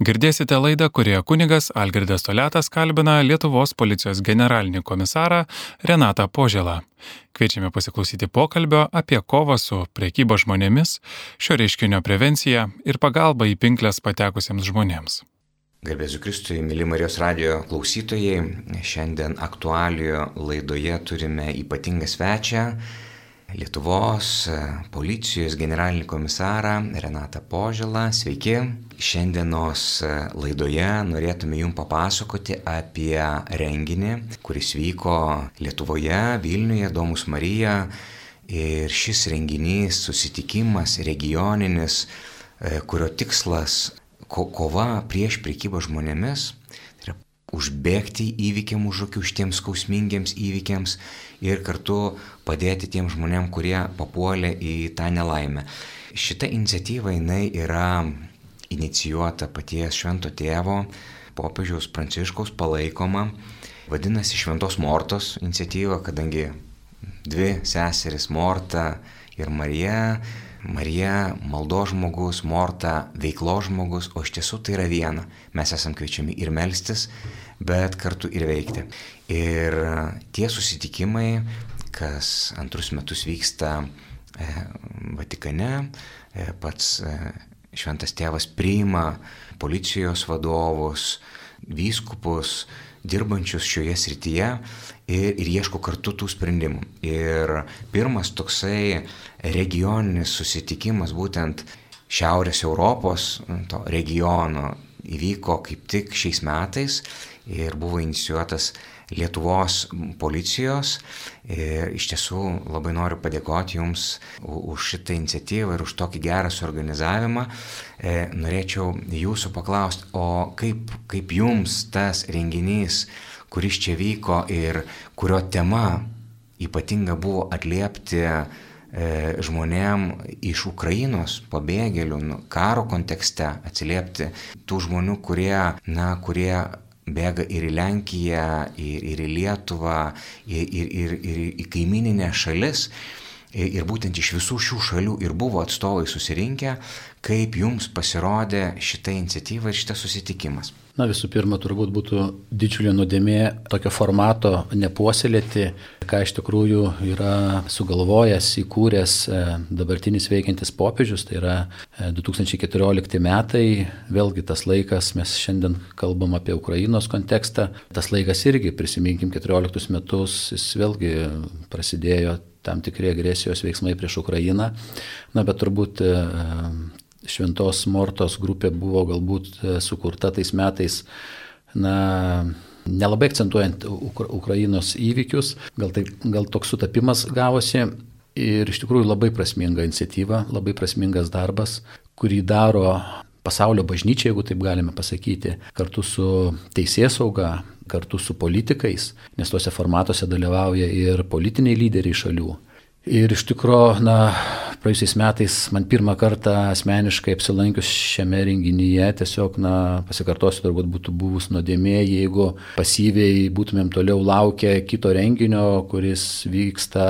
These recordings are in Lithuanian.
Girdėsite laidą, kurioje kunigas Algirdas Toletas kalbina Lietuvos policijos generalinį komisarą Renatą Požėlą. Kviečiame pasiklausyti pokalbio apie kovą su priekybo žmonėmis, šio reiškinio prevenciją ir pagalbą į pinklės patekusiems žmonėms. Garbėsiu Kristui, mėly Marijos radio klausytojai, šiandien aktualijoje laidoje turime ypatingą svečią Lietuvos e, policijos generalinį komisarą Renatą Poželą. Sveiki. Šiandienos e, laidoje norėtume Jums papasakoti apie renginį, kuris vyko Lietuvoje, Vilniuje, Domus Marija. Ir šis renginys, susitikimas regioninis, e, kurio tikslas ko kova prieš priekybą žmonėmis, užbėgti įvykiam už akių šitiems skausmingiems įvykiams ir kartu padėti tiem žmonėm, kurie papuolė į tą nelaimę. Šita iniciatyva jinai yra inicijuota paties švento tėvo, popiežiaus pranciškaus palaikoma. Vadinasi Šventos Mortos iniciatyva, kadangi dvi seseris Morta ir Marija. Marija maldo žmogus, Morta veiklo žmogus, o iš tiesų tai yra viena. Mes esam kviečiami ir melstis, bet kartu ir veikti. Ir tie susitikimai, kas antrus metus vyksta e, Vatikane, e, pats e, šventas tėvas priima policijos vadovus, vyskupus, dirbančius šioje srityje ir, ir ieško kartu tų sprendimų. Ir pirmas toksai regioninis susitikimas būtent Šiaurės Europos to regiono įvyko kaip tik šiais metais ir buvo inicijuotas Lietuvos policijos. Ir iš tiesų labai noriu padėkoti Jums už šitą iniciatyvą ir už tokį gerą suorganizavimą. E, norėčiau Jūsų paklausti, o kaip, kaip Jums tas renginys, kuris čia vyko ir kurio tema ypatinga buvo atliepti e, žmonėm iš Ukrainos pabėgėlių, nu, karo kontekste atsiliepti tų žmonių, kurie, na, kurie bėga ir į Lenkiją, ir, ir į Lietuvą, ir, ir, ir, ir į kaimininę šalis. Ir būtent iš visų šių šalių ir buvo atstovai susirinkę, kaip jums pasirodė šitą iniciatyvą ir šitas susitikimas. Na visų pirma, turbūt būtų didžiulė nuodėmė tokio formato nepuoselėti, ką iš tikrųjų yra sugalvojęs, įkūręs e, dabartinis veikiantis popiežius, tai yra 2014 e, metai, vėlgi tas laikas, mes šiandien kalbam apie Ukrainos kontekstą, tas laikas irgi, prisiminkim 14 metus, jis vėlgi prasidėjo tam tikri agresijos veiksmai prieš Ukrainą, na bet turbūt e, Šventos Mortos grupė buvo galbūt e, sukurta tais metais, na, nelabai akcentuojant Ukra Ukrainos įvykius, gal, tai, gal toks sutapimas gavosi. Ir iš tikrųjų labai prasminga iniciatyva, labai prasmingas darbas, kurį daro pasaulio bažnyčia, jeigu taip galime pasakyti, kartu su teisės sauga, kartu su politikais, nes tuose formatuose dalyvauja ir politiniai lyderiai šalių. Ir iš tikrųjų, na, praėjusiais metais man pirmą kartą asmeniškai apsilankius šiame renginyje, tiesiog, na, pasikartosiu, turbūt būtų buvus nuodėmė, jeigu pasyviai būtumėm toliau laukę kito renginio, kuris vyksta,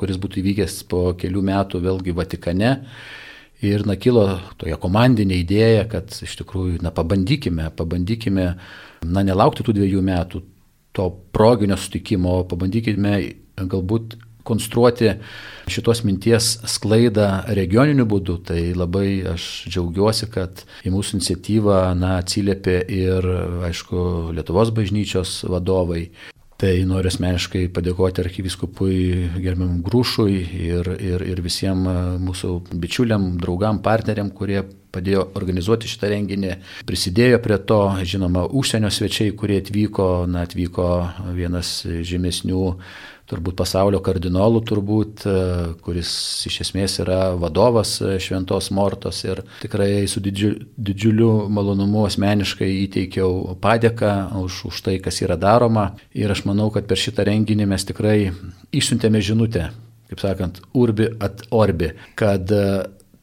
kuris būtų įvykęs po kelių metų vėlgi Vatikane. Ir, na, kilo toje komandinė idėja, kad iš tikrųjų, na, pabandykime, pabandykime, na, nelaukti tų dviejų metų to proginio sutikimo, pabandykime galbūt konstruoti šitos minties sklaidą regioniniu būdu, tai labai aš džiaugiuosi, kad į mūsų iniciatyvą na, atsiliepė ir, aišku, Lietuvos bažnyčios vadovai. Tai noriu asmeniškai padėkoti arkiviskupui gerbiamam Grūšui ir, ir, ir visiems mūsų bičiuliam, draugam, partneriam, kurie padėjo organizuoti šitą renginį, prisidėjo prie to, žinoma, užsienio svečiai, kurie atvyko, na, atvyko vienas žymesnių turbūt pasaulio kardinolų, turbūt, e, kuris iš esmės yra vadovas e, Šventos Mortos ir tikrai su didžiu, didžiuliu malonumu asmeniškai įteikiau padėką už, už tai, kas yra daroma. Ir aš manau, kad per šitą renginį mes tikrai išsiuntėme žinutę, kaip sakant, urbi at orbi, kad e,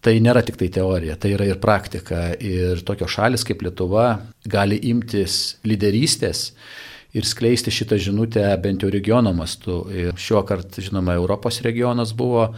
tai nėra tik tai teorija, tai yra ir praktika. Ir tokios šalis kaip Lietuva gali imtis lyderystės ir skleisti šitą žinutę bent jau regiono mastu. Ir šiuo kartu, žinoma, Europos regionas buvo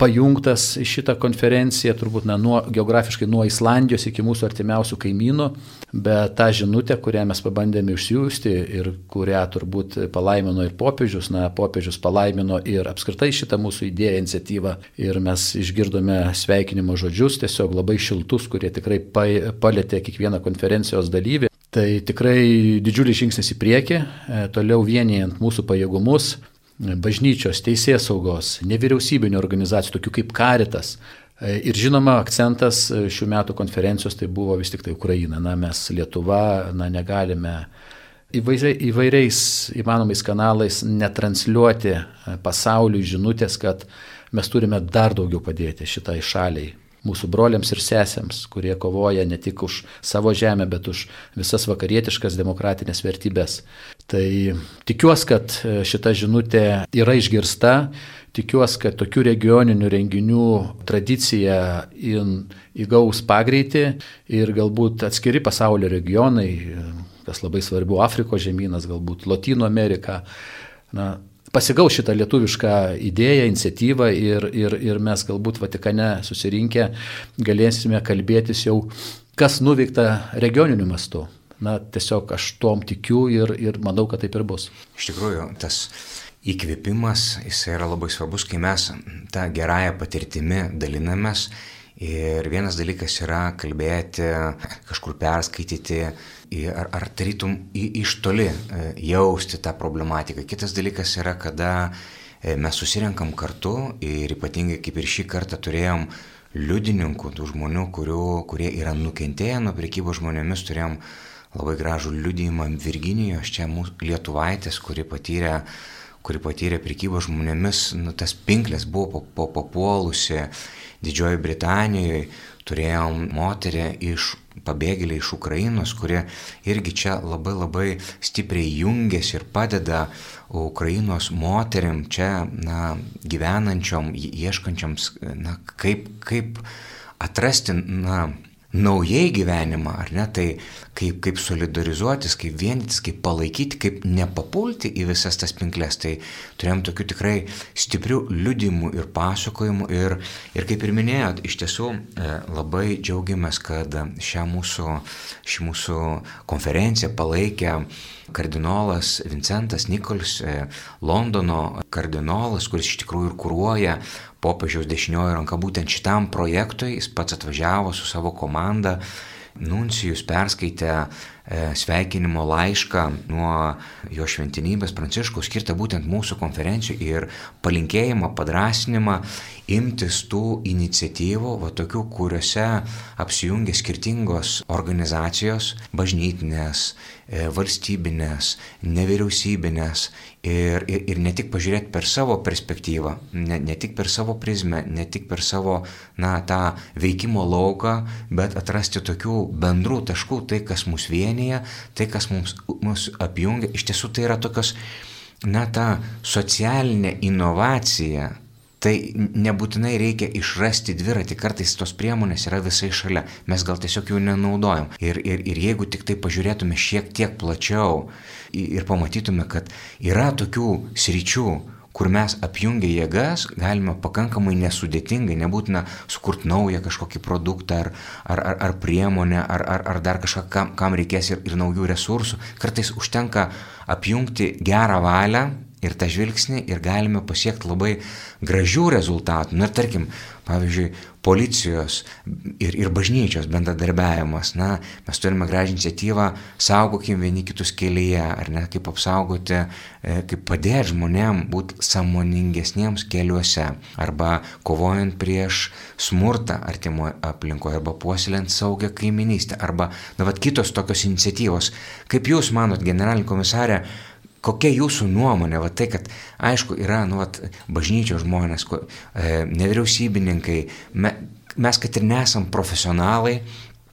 pajungtas į šitą konferenciją, turbūt na, nuo, geografiškai nuo Islandijos iki mūsų artimiausių kaimynų, bet tą žinutę, kurią mes pabandėme išsiųsti ir kurią turbūt palaimino ir popiežius, na, popiežius palaimino ir apskritai šitą mūsų idėją, iniciatyvą ir mes išgirdome sveikinimo žodžius, tiesiog labai šiltus, kurie tikrai palėtė kiekvieną konferencijos dalyvį. Tai tikrai didžiulis žingsnis į priekį, e, toliau vienijant mūsų pajėgumus, bažnyčios, teisės saugos, nevyriausybinio organizacijų, tokių kaip Karitas. E, ir žinoma, akcentas e, šių metų konferencijos tai buvo vis tik tai Ukraina. Na, mes Lietuva, na, negalime įvairiai, įvairiais įmanomais kanalais netransliuoti e, pasauliui žinutės, kad mes turime dar daugiau padėti šitai šaliai mūsų broliams ir sesėms, kurie kovoja ne tik už savo žemę, bet už visas vakarietiškas demokratinės vertybės. Tai tikiuosi, kad e, šita žinutė yra išgirsta, tikiuosi, kad tokių regioninių renginių tradicija įgaus pagreitį ir galbūt atskiri pasaulio regionai, kas labai svarbu, Afrikos žemynas, galbūt Latino Amerika, na, pasigaus šitą lietuvišką idėją, iniciatyvą ir, ir, ir mes galbūt Vatikane susirinkę galėsime kalbėtis jau, kas nuveikta regioniniu mastu. Na, tiesiog aš tom tikiu ir, ir manau, kad taip ir bus. Iš tikrųjų, tas įkvėpimas, jis yra labai svarbus, kai mes tą gerąją patirtimį dalinamės. Ir vienas dalykas yra kalbėti, kažkur perskaityti, ar, ar tarytum iš toli e, jausti tą problematiką. Kitas dalykas yra, kada e, mes susirenkam kartu ir ypatingai kaip ir šį kartą turėjom liudininkų, tų žmonių, kurių, kurie yra nukentėję nuo prekybos žmonėmis, turėjom labai gražų liudijimą Virginijos, čia mūsų lietuvaitės, kuri patyrė kuri patyrė prekybos žmonėmis, nu, tas pinklės buvo papuolusi Didžioji Britanijoje, turėjom moterį iš pabėgėliai iš Ukrainos, kurie irgi čia labai labai stipriai jungiasi ir padeda Ukrainos moteriam čia na, gyvenančiom, ieškančioms, na, kaip, kaip atrasti na, naujai gyvenimą, ar ne, tai kaip, kaip solidarizuotis, kaip vienytis, kaip palaikyti, kaip nepapulti į visas tas pinklės. Tai turėjom tokių tikrai stiprių liudimų ir pasakojimų ir, ir kaip ir minėjot, iš tiesų e, labai džiaugiamės, kad šią mūsų, šį mūsų konferenciją palaikė kardinolas Vincentas Nikolis, e, Londono kardinolas, kuris iš tikrųjų ir kūruoja popiežiaus dešinioji ranka būtent šitam projektui, jis pats atvažiavo su savo komanda, Nuncijus perskaitė sveikinimo laišką nuo jo šventinybės Pranciškų skirtą būtent mūsų konferencijų ir palinkėjimą, padrasinimą imtis tų iniciatyvų, va tokių, kuriuose apsijungia skirtingos organizacijos, bažnytinės, E, valstybinės, nevyriausybinės ir, ir, ir ne tik pažiūrėti per savo perspektyvą, ne, ne tik per savo prizmę, ne tik per savo, na, tą veikimo lauką, bet atrasti tokių bendrų taškų, tai kas mus vienyje, tai kas mums, mus apjungia. Iš tiesų tai yra tokios, na, ta socialinė inovacija, Tai nebūtinai reikia išrasti dviratį, kartais tos priemonės yra visai šalia, mes gal tiesiog jų nenaudojam. Ir, ir, ir jeigu tik tai pažiūrėtume šiek tiek plačiau ir pamatytume, kad yra tokių sričių, kur mes apjungę jėgas galime pakankamai nesudėtingai, nebūtina sukurti naują kažkokį produktą ar, ar, ar, ar priemonę, ar, ar, ar dar kažką, kam, kam reikės ir, ir naujų resursų. Kartais užtenka apjungti gerą valią ir tą žvilgsnį ir galime pasiekti labai gražių rezultatų. Na ir tarkim, pavyzdžiui, policijos ir, ir bažnyčios bendradarbiavimas. Na, mes turime gražią iniciatyvą, saugokim vieni kitus kelyje, ar ne, kaip apsaugoti, e, kaip padėti žmonėm būti samoningesniems keliuose, arba kovojant prieš smurtą artimoje aplinkoje, arba puoselint saugią kaiminystę, arba, na, vad kitos tokios iniciatyvos. Kaip Jūs manot, generalinė komisarė, Kokia jūsų nuomonė, va tai, kad aišku yra, nu, vat, bažnyčios žmonės, ko, e, nevyriausybininkai, me, mes kad ir nesam profesionalai,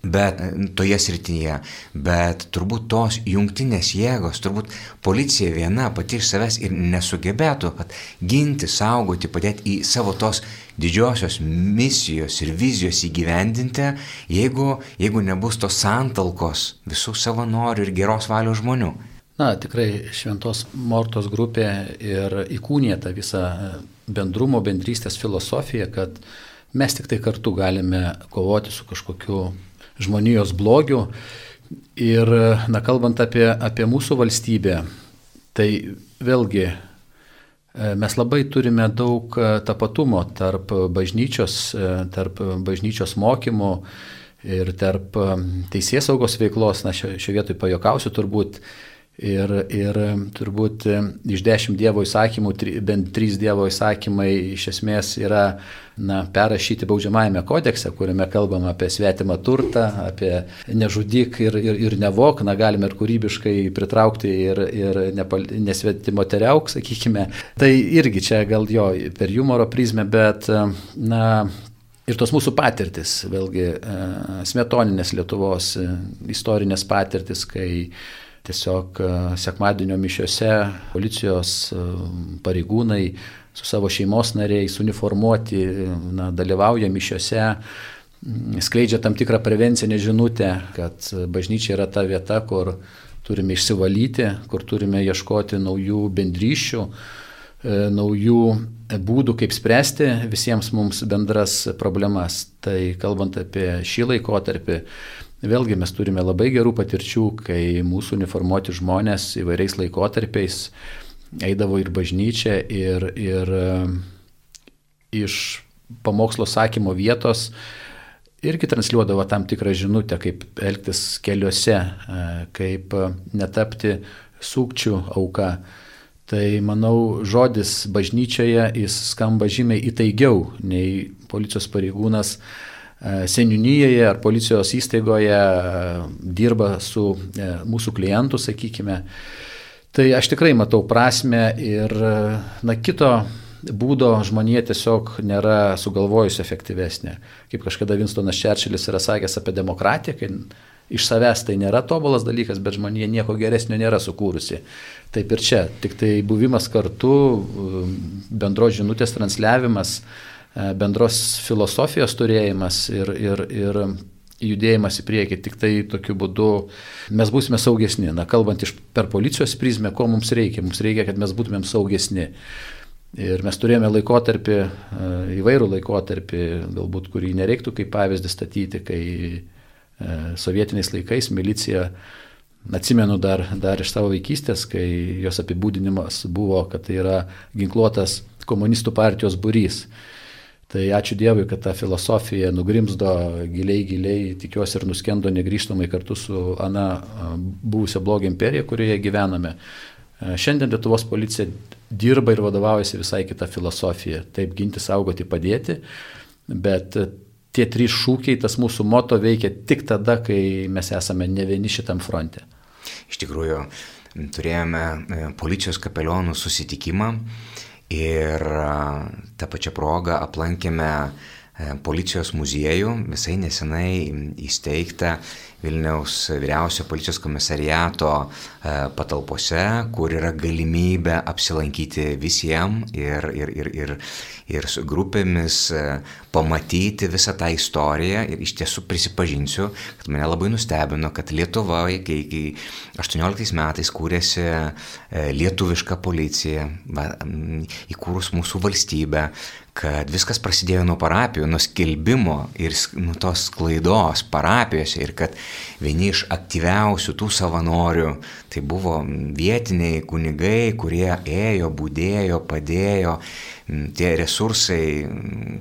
bet e, toje srityje, bet turbūt tos jungtinės jėgos, turbūt policija viena pati iš savęs ir nesugebėtų ginti, saugoti, padėti į savo tos didžiosios misijos ir vizijos įgyvendinti, jeigu, jeigu nebus tos santalkos visų savanorių ir geros valios žmonių. Na, tikrai Šventos Mortos grupė ir įkūnė tą visą bendrumo, bendrystės filosofiją, kad mes tik tai kartu galime kovoti su kažkokiu žmonijos blogiu. Ir, na, kalbant apie, apie mūsų valstybę, tai vėlgi E, mes labai turime daug e, tapatumo tarp bažnyčios, e, tarp bažnyčios mokymų ir tarp teisės saugos veiklos. Na, šioje vietoje pajokausiu turbūt Ir, ir turbūt iš dešimt Dievo įsakymų, bent trys Dievo įsakymai iš esmės yra na, perrašyti baudžiamajame kodekse, kuriame kalbam apie svetimą turtą, apie nežudyk ir, ir, ir nevok, na, galime ir kūrybiškai pritraukti ir, ir nesvetimo teriauk, sakykime. Tai irgi čia gal jo per humoro prizmę, bet, na, Ir tos mūsų patirtis, vėlgi, smetoninės Lietuvos istorinės patirtis, kai Tiesiog e, sekmadienio mišiuose policijos e, pareigūnai su savo šeimos nariais uniformuoti na, dalyvauja mišiuose, skleidžia tam tikrą prevencinę žinutę, kad bažnyčia yra ta vieta, kur turime išsivalyti, kur turime ieškoti naujų bendryšių, e, naujų būdų, kaip spręsti visiems mums bendras problemas. Tai kalbant apie šį laikotarpį, Vėlgi mes turime labai gerų patirčių, kai mūsų uniformuoti žmonės įvairiais laikotarpiais eidavo ir bažnyčią, ir, ir e, iš pamokslo sakymo vietos irgi transliuodavo tam tikrą žinutę, kaip elgtis keliuose, e, kaip netapti sukčių auka. Tai manau, žodis bažnyčioje jis skamba žymiai įtaigiau nei policijos pareigūnas E, seniūnyje ar policijos įstaigoje e, dirba su e, mūsų klientu, sakykime. Tai aš tikrai matau prasme ir na, kito būdo žmonė tiesiog nėra sugalvojusi efektyvesnė. Kaip kažkada Winstonas Čerčilis yra sakęs apie demokratiją, kai iš savęs tai nėra tobulas dalykas, bet žmonė nieko geresnio nėra sukūrusi. Taip ir čia, tik tai buvimas kartu, bendros žinutės transliavimas, E, bendros filosofijos turėjimas ir, ir, ir judėjimas į priekį. Tik tai tokiu būdu mes būsime saugesni. Na, kalbant iš per policijos prizmę, ko mums reikia? Mums reikia, kad mes būtumėm saugesni. Ir mes turėjome laikotarpį, e, įvairų laikotarpį, galbūt kurį nereiktų kaip pavyzdį statyti, kai e, sovietiniais laikais milicija, atsimenu dar, dar iš savo vaikystės, kai jos apibūdinimas buvo, kad tai yra ginkluotas komunistų partijos būrys. Tai ačiū Dievui, kad ta filosofija nugrimzdo giliai, giliai, tikiuosi ir nuskendo negryžtamai kartu su Ana buvusią blogį imperiją, kurioje gyvename. Šiandien Lietuvos policija dirba ir vadovaujasi visai kitą filosofiją. Taip ginti, saugoti, padėti. Bet tie trys šūkiai, tas mūsų moto veikia tik tada, kai mes esame ne vieni šitam fronte. Iš tikrųjų, turėjome e, policijos kapelionų susitikimą Ir tą pačią progą aplankėme e, policijos muziejų, visai nesenai įsteigtą Vilniaus vyriausio policijos komisariato e, patalpose, kur yra galimybė apsilankyti visiems ir, ir, ir, ir, ir su grupėmis e, pamatyti visą tą istoriją. Ir iš tiesų prisipažinsiu, kad mane labai nustebino, kad Lietuvoje, kai, kai 18 metais kūrėsi lietuviška policija, įkūrus mūsų valstybę, kad viskas prasidėjo nuo parapijų, nuo skelbimo ir nuo tos klaidos parapijose ir kad vieni iš aktyviausių tų savanorių tai buvo vietiniai kunigai, kurie ėjo, būdėjo, padėjo, tie resursai,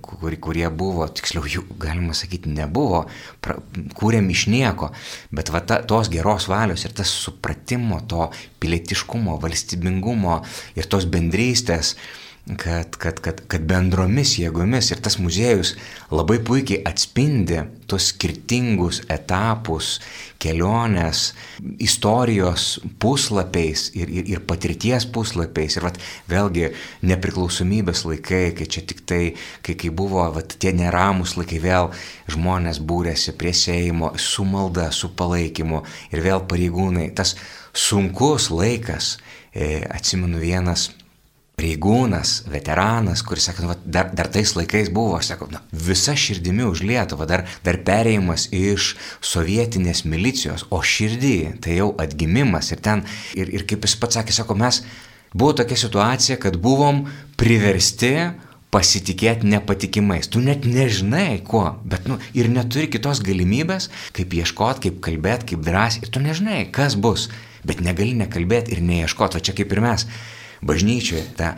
kur, kurie buvo, tiksliau jų galima sakyti nebuvo, pra, kūrėm iš nieko, bet va ta, tos geros valios ir tas supratimo, to pilietiškumo, valstybingumo ir tos bendrystės, kad, kad, kad, kad bendromis jėgomis ir tas muziejus labai puikiai atspindi tos skirtingus etapus, kelionės, istorijos puslapiais ir, ir, ir patirties puslapiais. Ir vat, vėlgi nepriklausomybės laikai, kai čia tik tai, kai, kai buvo vat, tie neramus laikai, vėl žmonės būrėsi prie Seimo su malda, su palaikymu ir vėl pareigūnai. Tas sunkus laikas, e, atsimenu vienas pareigūnas, veteranas, kuris sako, nu, va, dar, dar tais laikais buvo, aš sakau, na, visa širdimi už Lietuvą, dar, dar perėjimas iš sovietinės milicijos, o širdį tai jau atgimimas ir ten, ir, ir kaip jis pats sakė, sako, mes buvo tokia situacija, kad buvom priversti pasitikėti nepatikimais. Tu net nežinai kuo, bet nu, ir neturi kitos galimybės, kaip ieškoti, kaip kalbėti, kaip drąsiai. Ir tu nežinai, kas bus, bet negali nekalbėti ir neieškoti. O čia kaip ir mes bažnyčioje ta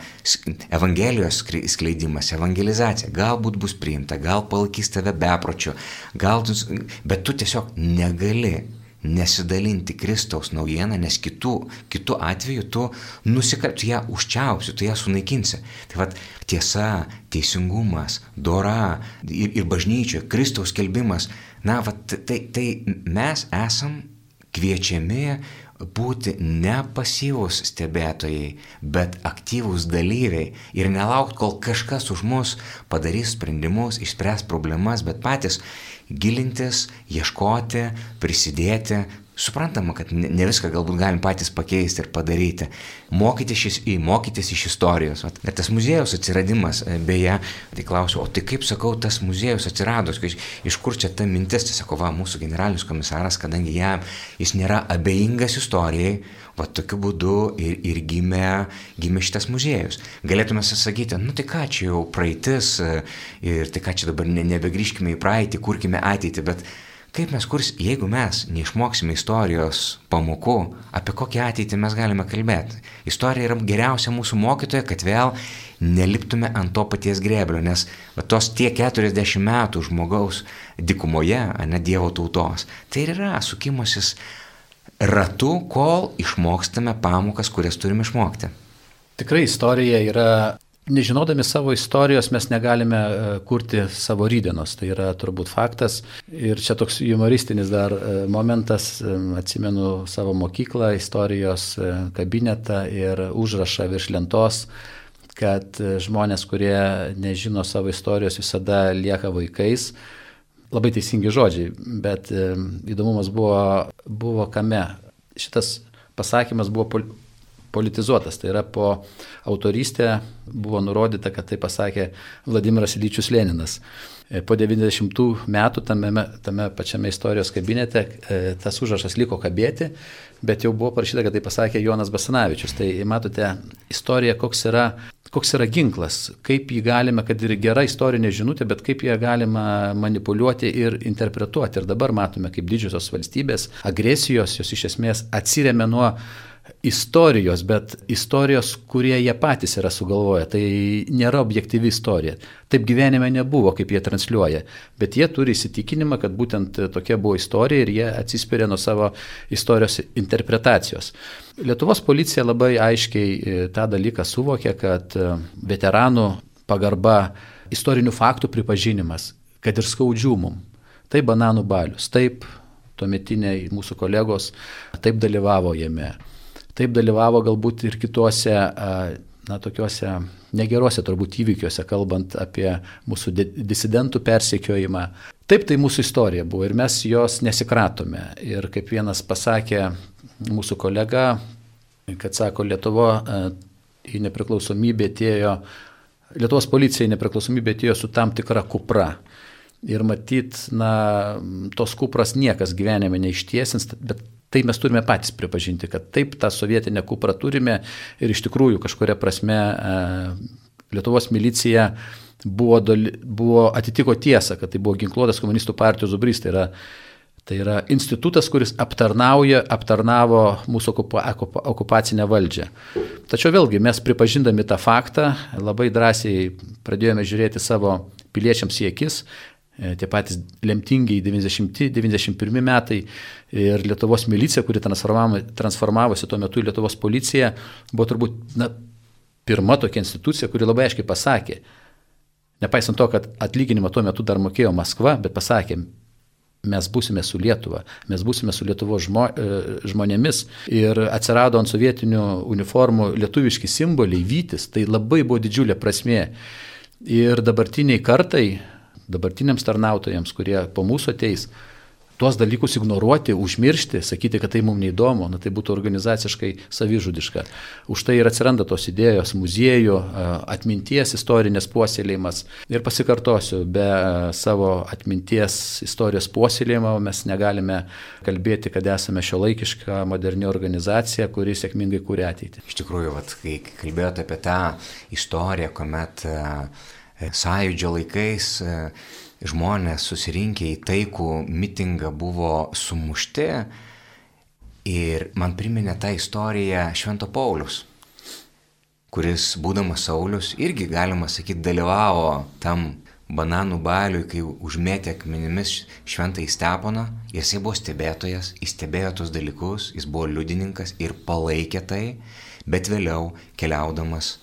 Evangelijos skleidimas, evangelizacija, galbūt bus priimta, gal palaikys tave bepročiu, gal bet tu tiesiog negali nesidalinti Kristaus naujieną, nes kitų, kitų atveju tu nusikal, tu ją užčiausi, tu ją sunaikinsi. Tai vad tiesa, teisingumas, dora ir, ir bažnyčia, Kristaus kelbimas, na, vat, tai, tai mes esam kviečiami būti ne pasyvūs stebėtojai, bet aktyvūs dalyviai ir nelaukti, kol kažkas už mus padarys sprendimus, išspręs problemas, bet patys gilintis, ieškoti, prisidėti, Suprantama, kad ne viską galbūt galim patys pakeisti ir padaryti. Mokytis iš, mokytis iš istorijos. Bet tas muziejus atsiradimas, e, beje, tai klausiu, o tai kaip sakau, tas muziejus atsirado, iš, iš kur čia ta mintis, tai sako, va, mūsų generalinis komisaras, kadangi jam, jis nėra abejingas istorijai, va tokiu būdu ir, ir gimė, gimė šitas muziejus. Galėtume sakyti, nu tai ką čia jau praeitis e, ir tai ką čia dabar ne, nebegrįžkime į praeitį, kurkime ateitį, bet Kaip mes kurs, jeigu mes neišmoksime istorijos pamokų, apie kokią ateitį mes galime kalbėti? Istorija yra geriausia mūsų mokytoja, kad vėl neliptume ant to paties greblio, nes va, tos tie 40 metų žmogaus dikumoje, ne Dievo tautos, tai yra sukimasis ratu, kol išmokstame pamokas, kurias turime išmokti. Tikrai istorija yra Nežinodami savo istorijos mes negalime e, kurti savo rydienos, tai yra turbūt faktas. Ir čia toks humoristinis dar e, momentas, e, atsimenu savo mokyklą, istorijos kabinetą ir užrašą virš lentos, kad žmonės, kurie nežino savo istorijos, visada lieka vaikais. Labai teisingi žodžiai, bet įdomumas buvo, buvo kame. Šitas pasakymas buvo politizuotas. Tai yra po autorystė buvo nurodyta, kad tai pasakė Vladimiras Lyčius Leninas. E, po 90 metų tame, tame pačiame istorijos kabinete e, tas užrašas liko kabėti, bet jau buvo parašyta, kad tai pasakė Jonas Basanavičius. Tai matote, istorija koks yra, koks yra ginklas, kaip jį galime, kad ir gera istorinė žinutė, bet kaip ją galima manipuliuoti ir interpretuoti. Ir dabar matome, kaip didžiosios valstybės agresijos jos iš esmės atsiriamė nuo istorijos, bet istorijos, kurie jie patys yra sugalvoję. Tai nėra objektyvi istorija. Taip gyvenime nebuvo, kaip jie transliuoja. Bet jie turi įsitikinimą, kad būtent tokia buvo istorija ir jie atsispiria nuo savo istorijos interpretacijos. Lietuvos policija labai aiškiai e, tą dalyką suvokė, kad e, veteranų pagarba, istorinių faktų pripažinimas, kad ir skaudžių mum. Tai bananų balius, taip tuometiniai mūsų kolegos taip dalyvavo jame. Taip dalyvavo galbūt ir kituose, na, tokiuose negeruose turbūt įvykiuose, kalbant apie mūsų disidentų persekiojimą. Taip tai mūsų istorija buvo ir mes jos nesikratome. Ir kaip vienas pasakė mūsų kolega, kad sako, Lietuvo į nepriklausomybę atėjo, Lietuvos policija į nepriklausomybę atėjo su tam tikra kupra. Ir matyt, na, tos kupras niekas gyvenime neištiesins, bet Tai mes turime patys pripažinti, kad taip tą sovietinę kuprą turime ir iš tikrųjų kažkuria prasme e, Lietuvos milicija buvo, buvo atitiko tiesą, kad tai buvo ginkluotas komunistų partijos zubrys. Tai yra, tai yra institutas, kuris aptarnauja, aptarnavo mūsų okupa, okupacinę valdžią. Tačiau vėlgi mes pripažindami tą faktą labai drąsiai pradėjome žiūrėti savo piliečiams į akis tie patys lemtingiai 90-91 metai ir Lietuvos milicija, kuri transformavosi tuo metu į Lietuvos policiją, buvo turbūt na, pirma tokia institucija, kuri labai aiškiai pasakė, nepaisant to, kad atlyginimą tuo metu dar mokėjo Maskva, bet pasakė, mes būsime su Lietuva, mes būsime su Lietuvos žmo, e, žmonėmis ir atsirado ant sovietinių uniformų lietuviški simboliai, vytis, tai labai buvo didžiulė prasmė. Ir dabartiniai kartai, dabartiniams tarnautojams, kurie po mūsų ateis, tuos dalykus ignoruoti, užmiršti, sakyti, kad tai mums neįdomu, na, tai būtų organizaciškai savižudiška. Už tai ir atsiranda tos idėjos muziejų, atminties istorinės puoselėjimas. Ir pasikartosiu, be savo atminties istorijos puoselėjimo mes negalime kalbėti, kad esame šio laikiška moderni organizacija, kuri sėkmingai kūrė ateitį. Iš tikrųjų, vat, kai kalbėjote apie tą istoriją, kuomet sąjūdžio laikais žmonės susirinkę į taikų mitingą buvo sumušti. Ir man priminė tą istoriją Švento Paulius, kuris, būdamas Saulis, irgi, galima sakyti, dalyvavo tam bananų baliui, kai užmėtė akmenimis šventą įsteponą, jisai buvo stebėtojas, jis stebėjo tos dalykus, jis buvo liudininkas ir palaikė tai, bet vėliau keliaudamas E,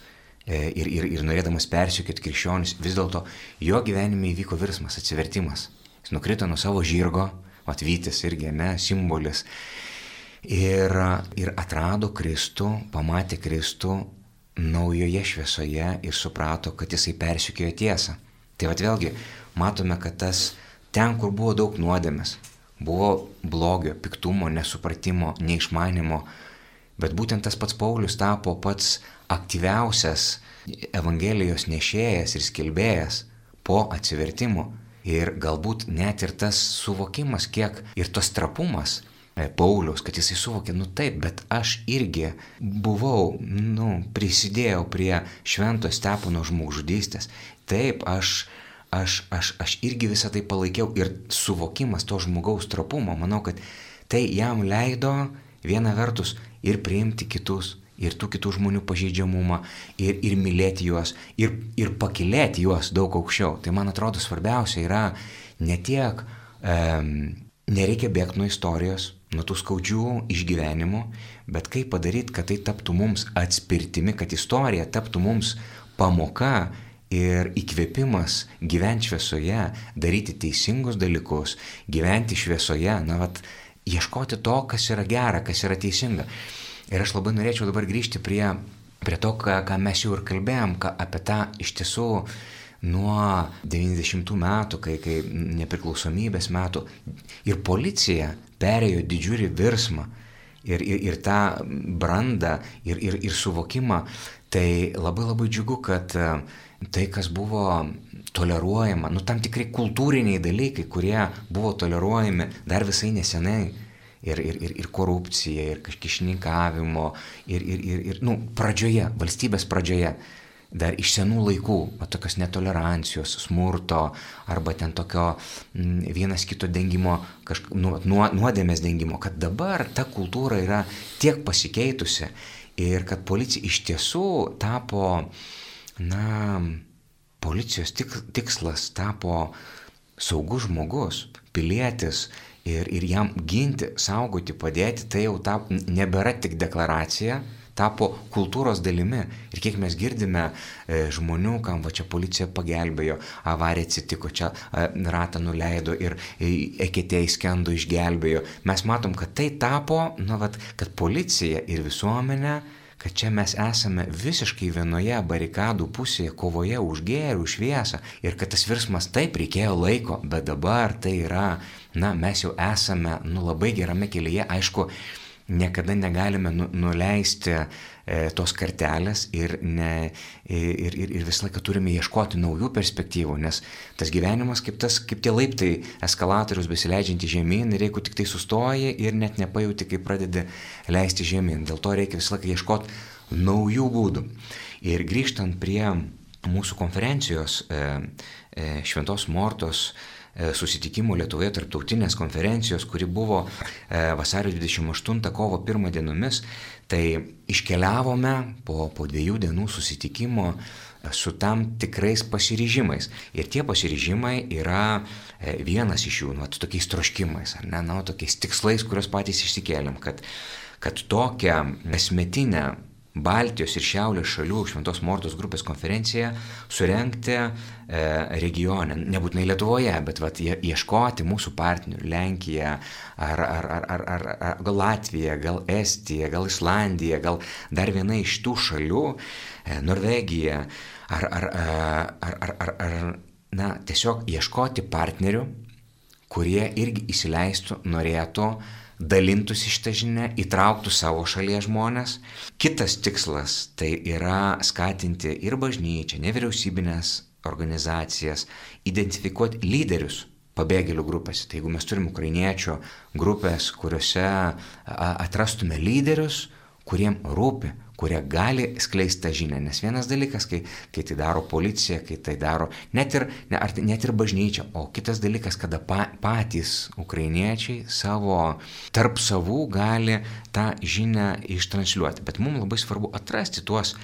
ir, ir, ir norėdamas persiekėti krikščionis, vis dėlto jo gyvenime įvyko virsmas, atsivertimas. Jis nukrito nuo savo žirgo, atvytis irgi, ne, simbolis. Ir, ir atrado Kristų, pamatė Kristų naujoje šviesoje ir suprato, kad jisai persikėjo tiesą. Tai vad vėlgi, matome, kad tas ten, kur buvo daug nuodėmės, buvo blogio, piktumo, nesupratimo, neišmanimo, bet būtent tas pats Paulius tapo pats aktyviausias Evangelijos nešėjas ir skelbėjas po atsivertimo. Ir galbūt net ir tas suvokimas, kiek ir tas trapumas e, Paulius, kad jisai suvokė, nu taip, bet aš irgi buvau, nu, prisidėjau prie švento stepono žmogžudystės. Taip, aš, aš, aš, aš irgi visą tai palaikiau ir suvokimas to žmogaus trapumo, manau, kad tai jam leido viena vertus ir priimti kitus, ir tų kitų žmonių pažeidžiamumą, ir, ir mylėti juos, ir, ir pakilėti juos daug aukščiau. Tai man atrodo svarbiausia yra ne tiek, um, nereikia bėgti nuo istorijos, nuo tų skaudžių išgyvenimų, bet kaip padaryti, kad tai taptų mums atspirtimi, kad istorija taptų mums pamoka ir įkvėpimas gyventi šviesoje, daryti teisingus dalykus, gyventi šviesoje, na, vat, ieškoti to, kas yra gera, kas yra teisinga. Ir aš labai norėčiau dabar grįžti prie, prie to, ką, ką mes jau ir kalbėjom, ką, apie tą iš tiesų nuo 90 metų, kai, kai nepriklausomybės metų ir policija perėjo didžiulį virsmą ir, ir, ir tą brandą ir, ir, ir suvokimą, tai labai labai džiugu, kad e, tai, kas buvo toleruojama, nu tam tikrai kultūriniai dalykai, kurie buvo toleruojami dar visai nesenai, ir, ir, ir, ir korupcija, ir kišininkavimo, ir, ir, ir, ir nu, pradžioje, valstybės pradžioje, dar iš senų laikų, o tokios netolerancijos, smurto, arba ten tokio m, vienas kito dengimo, kažk, nu, nuodėmės dengimo, kad dabar ta kultūra yra tiek pasikeitusi ir kad policija iš tiesų tapo, na, policijos tik, tikslas tapo saugus žmogus, pilietis, ir, ir jam ginti, saugoti, padėti, tai jau tap, nebėra tik deklaracija, tapo kultūros dalimi. Ir kiek mes girdime e, žmonių, kam va čia policija pagelbėjo, avarija atsitiko, čia e, ratą nuleido ir e, eketėjai skendo išgelbėjo. Mes matom, kad tai tapo, na, vat, kad policija ir visuomenė kad čia mes esame visiškai vienoje barikadų pusėje, kovoje už gėrį, už šviesą ir kad tas virsmas taip reikėjo laiko, bet dabar tai yra, na, mes jau esame, nu, labai gerame kelyje, aišku, niekada negalime nu, nuleisti e, tos kartelės ir, ne, ir, ir, ir visą laiką turime ieškoti naujų perspektyvų, nes tas gyvenimas kaip, tas, kaip tie laiptai eskalatorius besileidžianti žemyn ir jeigu tik tai sustoji ir net nepajauti, kai pradedi leisti žemyn. Dėl to reikia visą laiką ieškoti naujų būdų. Ir grįžtant prie mūsų konferencijos e, e, Šventos Mortos, E, susitikimų Lietuvoje tarptautinės konferencijos, kuri buvo e, vasario 28 kovo 1 dienomis, tai iškeliavome po, po dviejų dienų susitikimo e, su tam tikrais pasiryžimais. Ir tie pasiryžimai yra vienas iš jų, nu, tokiais troškimais, ar ne, nu, tokiais tikslais, kuriuos patys išsikėlėm, kad, kad tokią esmetinę Baltijos ir Šiaurės šalių Šventos Mortos grupės konferenciją surenkti e, regione, nebūtinai Lietuvoje, bet vat, ieškoti mūsų partnerių - Lenkija, ar, ar, ar, ar, ar, ar gal Latvija, gal Estija, gal Islandija, gal dar viena iš tų šalių e, - Norvegija, ar, ar, ar, ar, ar, ar na, tiesiog ieškoti partnerių, kurie irgi įsileistų, norėtų, dalintųsi šitą žinią, įtrauktų savo šalies žmonės. Kitas tikslas tai yra skatinti ir bažnyčią, nevyriausybinės organizacijas, identifikuoti lyderius pabėgėlių grupėse. Tai jeigu mes turim ukrainiečių grupės, kuriuose atrastume lyderius, kuriem rūpi, kurie gali skleisti tą žinią. Nes vienas dalykas, kai, kai tai daro policija, kai tai daro net ir, ne, ar, net ir bažnyčia, o kitas dalykas, kada pa, patys ukrainiečiai savo, tarp savų gali tą žinią ištransliuoti. Bet mums labai svarbu atrasti tuos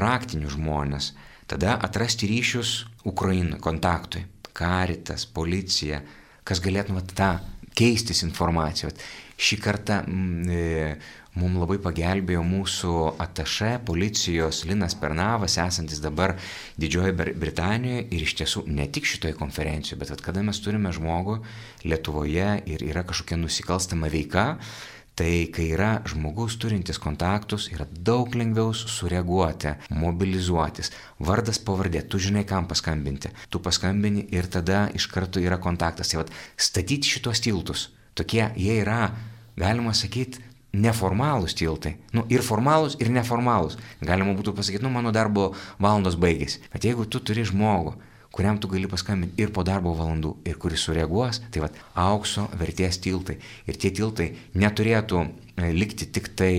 raktinius žmonės, tada atrasti ryšius Ukrainai, kontaktui, karitas, policija, kas galėtų tą keistis informaciją. Šį kartą mm, mums labai pagelbėjo mūsų ataše policijos Linas Pernavas, esantis dabar Didžiojoje Britanijoje ir iš tiesų ne tik šitoje konferencijoje, bet kad kada mes turime žmogų Lietuvoje ir yra kažkokia nusikalstama veika, Tai kai yra žmogus turintis kontaktus, yra daug lengviau sureaguoti, mobilizuotis. Vardas pavardė, tu žinai, kam paskambinti. Tu paskambini ir tada iš karto yra kontaktas. Tai vad, statyti šitos tiltus. Tokie jie yra, galima sakyti, neformalūs tiltai. Nu, ir formalūs, ir neformalūs. Galima būtų pasakyti, nu, mano darbo valandos baigėsi. Bet jeigu tu turi žmogų, kuriam tu gali paskambinti ir po darbo valandų, ir kuris sureaguos, tai vad, aukso vertės tiltai. Ir tie tiltai neturėtų e, likti tik tai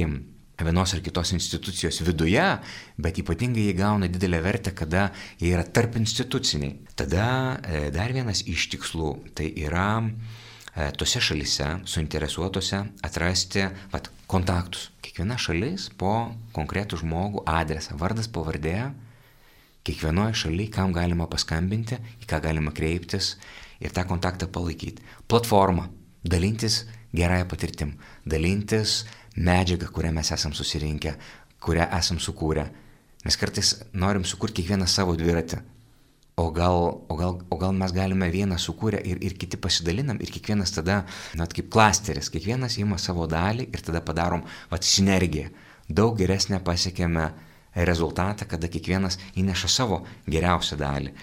vienos ar kitos institucijos viduje, bet ypatingai jie gauna didelę vertę, kada jie yra tarp instituciniai. Tada e, dar vienas iš tikslų tai yra tose šalise suinteresuotose atrasti vat, kontaktus. Kiekviena šalis po konkretų žmogų adresą, vardas, pavardė, kiekvienoje šalyje, kam galima paskambinti, į ką galima kreiptis ir tą kontaktą palaikyti. Platforma, dalintis gerąją patirtim, dalintis medžiagą, kurią mes esam susirinkę, kurią esam sukūrę. Mes kartais norim sukurti kiekvieną savo dviratį, O gal, o, gal, o gal mes galime vieną sukūrę ir, ir kiti pasidalinam ir kiekvienas tada, net kaip klasteris, kiekvienas ima savo dalį ir tada padarom vat, sinergiją. Daug geresnę pasiekėme rezultatą, kada kiekvienas įneša savo geriausią dalį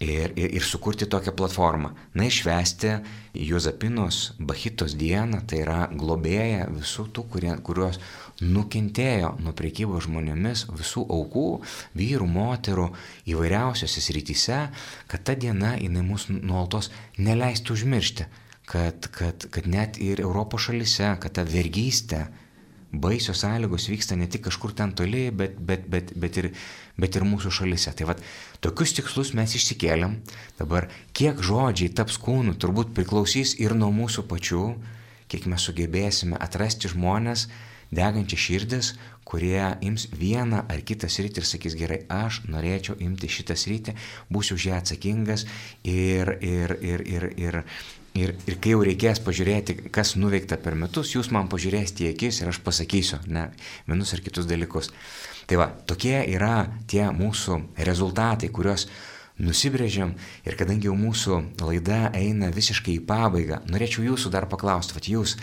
ir, ir, ir sukurti tokią platformą. Na, išvesti Juozapinos Bahitos dieną, tai yra globėja visų tų, kurie, kuriuos nukentėjo nuo priekybos žmonėmis, visų aukų, vyrų, moterų, įvairiausiose srityse, kad ta diena jinai mus nuolatos neleistų užmiršti, kad, kad, kad net ir Europos šalise, kad ta vergystė, baisios sąlygos vyksta ne tik kažkur ten toli, bet, bet, bet, bet, ir, bet ir mūsų šalise. Tai vad, tokius tikslus mes išsikėlėm. Dabar kiek žodžiai taps kūnu, turbūt priklausys ir nuo mūsų pačių, kiek mes sugebėsime atrasti žmonės, degančią širdis, kurie ims vieną ar kitą sritį ir sakys gerai, aš norėčiau imti šitą sritį, būsiu už ją atsakingas ir, ir, ir, ir, ir, Ir, ir kai jau reikės pažiūrėti, kas nuveikta per metus, jūs man pažiūrėsite į akis ir aš pasakysiu, ne, vienus ar kitus dalykus. Tai va, tokie yra tie mūsų rezultatai, kuriuos nusibrėžiam ir kadangi jau mūsų laida eina visiškai į pabaigą, norėčiau jūsų dar paklausti, va jūs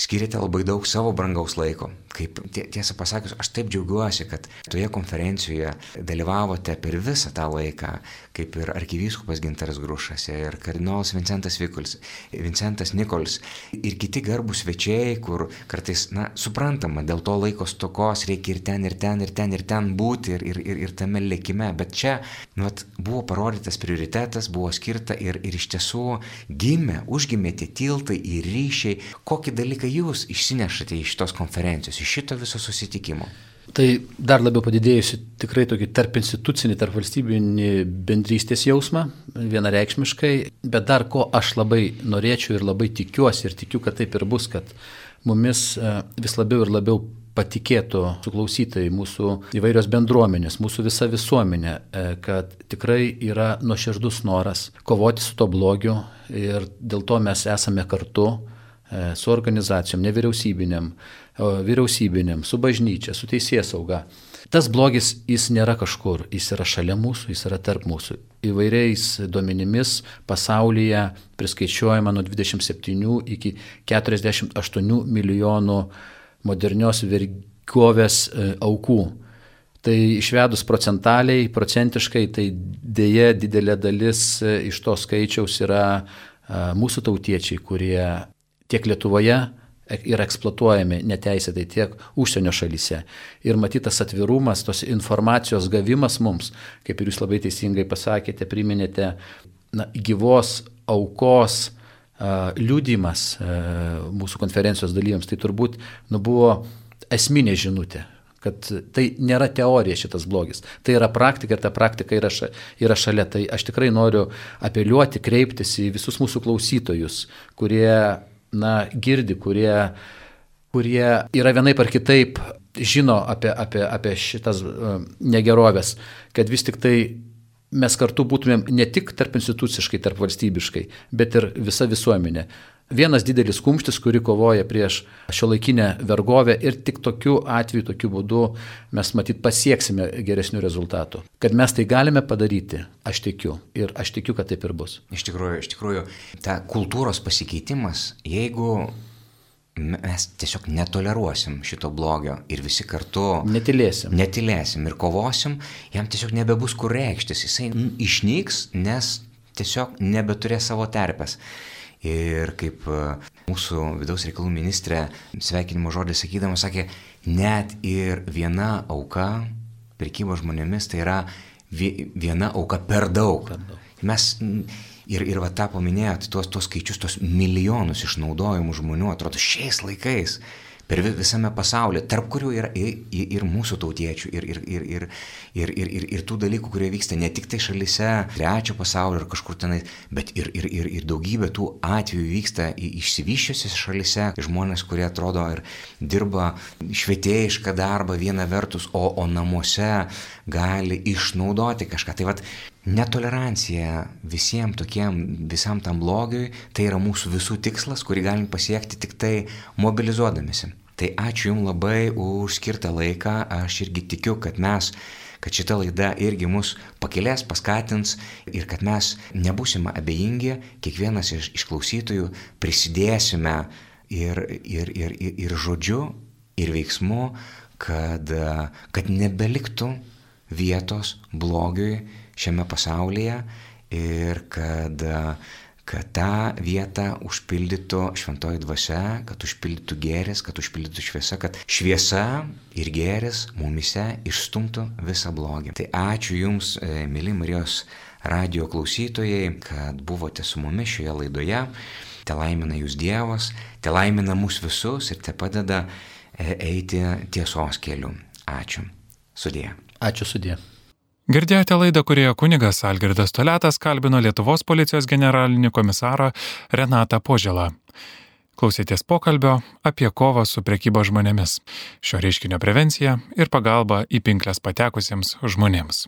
skiriate labai daug savo brangaus laiko. Kaip tiesą pasakius, aš taip džiaugiuosi, kad toje konferencijoje dalyvavote per visą tą laiką, kaip ir arkivyskupas Gintaras Grušas, ir kardinolas Vincentas Vikuls, Vincentas Nikols ir kiti garbus svečiai, kur kartais, na, suprantama, dėl to laiko stokos reikia ir ten, ir ten, ir ten, ir ten būti, ir, ir, ir, ir tame lėkime. Bet čia, nu, at, buvo parodytas prioritetas, buvo skirta ir, ir iš tiesų gimė, užgimė tie tiltai ir ryšiai, kokį dalyką jūs išsinešate iš šitos konferencijos, iš šito viso susitikimo? Tai dar labiau padidėjusi tikrai tokį tarp institucinį, tarp valstybinį bendrystės jausmą, vienareikšmiškai, bet dar ko aš labai norėčiau ir labai tikiuosi ir tikiu, kad taip ir bus, kad mumis e, vis labiau ir labiau patikėtų suklausytojai, mūsų įvairios bendruomenės, mūsų visa visuomenė, e, kad tikrai yra nuoširdus noras kovoti su to blogiu ir dėl to mes esame kartu E, su organizacijom, nevyriausybinėm, vyriausybinėm, su bažnyčia, su teisės sauga. Tas blogis jis nėra kažkur, jis yra šalia mūsų, jis yra tarp mūsų. Įvairiais duomenimis pasaulyje priskaičiuojama nuo 27 iki 48 milijonų modernios vergovės e, aukų. Tai išvedus procentaliai, procentiškai, tai dėje didelė dalis e, iš to skaičiaus yra mūsų tautiečiai, kurie tiek Lietuvoje yra eksploatuojami neteisėtai tiek užsienio šalyse. Ir matytas atvirumas, tos informacijos gavimas mums, kaip ir jūs labai teisingai pasakėte, priminėte, na, gyvos aukos uh, liūdimas uh, mūsų konferencijos dalyviams, tai turbūt nu, buvo esminė žinutė kad tai nėra teorija šitas blogis, tai yra praktika ir ta praktika yra, ša, yra šalia. Tai aš tikrai noriu apeliuoti, kreiptis į visus mūsų klausytojus, kurie na, girdi, kurie, kurie yra vienaip ar kitaip žino apie, apie, apie šitas uh, negerovės, kad vis tik tai mes kartu būtumėm ne tik tarp instituciškai, tarp valstybiškai, bet ir visa visuomenė. Vienas didelis kumštis, kuri kovoja prieš šio laikinę vergovę ir tik tokiu atveju, tokiu būdu mes matyt pasieksime geresnių rezultatų. Kad mes tai galime padaryti, aš tikiu ir aš tikiu, kad taip ir bus. Iš tikrųjų, iš tikrųjų, ta kultūros pasikeitimas, jeigu mes tiesiog netoleruosim šito blogio ir visi kartu netilėsim. netilėsim ir kovosim, jam tiesiog nebebus kur reikštis, jisai išnyks, nes tiesiog nebeturės savo terpės. Ir kaip e, mūsų vidaus reikalų ministrė sveikinimo žodį sakydama sakė, net ir viena auka prekybo žmonėmis tai yra viena auka per daug. Per daug. Mes ir, ir va tą paminėjot, tuos, tuos skaičius, tuos milijonus išnaudojimų žmonių, atrodo, šiais laikais per visame pasaulyje, tarp kurių yra ir, ir, ir mūsų tautiečių, ir, ir, ir, ir, ir, ir, ir, ir tų dalykų, kurie vyksta ne tik tai šalise, trečio pasaulio ar kažkur tenai, bet ir, ir, ir, ir daugybė tų atvejų vyksta išsivyščiusiose šalise, žmonės, kurie atrodo ir dirba švietėjišką darbą viena vertus, o, o namuose gali išnaudoti kažką. Tai vad, netolerancija visiems tokiem, visam tam blogiui, tai yra mūsų visų tikslas, kurį galim pasiekti tik tai mobilizuodamėsi. Tai ačiū Jums labai už skirtą laiką, aš irgi tikiu, kad mes kad šita laida irgi mus pakilės, paskatins ir kad mes nebusime abejingi, kiekvienas iš, iš klausytojų prisidėsime ir, ir, ir, ir, ir žodžiu, ir veiksmu, kad, kad nebeliktų vietos blogiui šiame pasaulyje ir kad, kad tą vietą užpildytų šventoji dvasia, kad užpildytų gėris, kad užpildytų šviesa, kad šviesa ir gėris mumise išstumtų visą blogį. Tai ačiū Jums, e, mėly Marijos radio klausytojai, kad buvote su mumis šioje laidoje. Te laimina Jūs Dievas, te laimina mus visus ir te padeda e, eiti tiesos keliu. Ačiū. Sudė. Ačiū sudė. Girdėjote laidą, kurioje kunigas Algirdas Toletas kalbino Lietuvos policijos generalinį komisarą Renatą Požėlą. Klausėtės pokalbio apie kovą su prekybo žmonėmis, šio reiškinio prevenciją ir pagalbą į pinklės patekusiems žmonėms.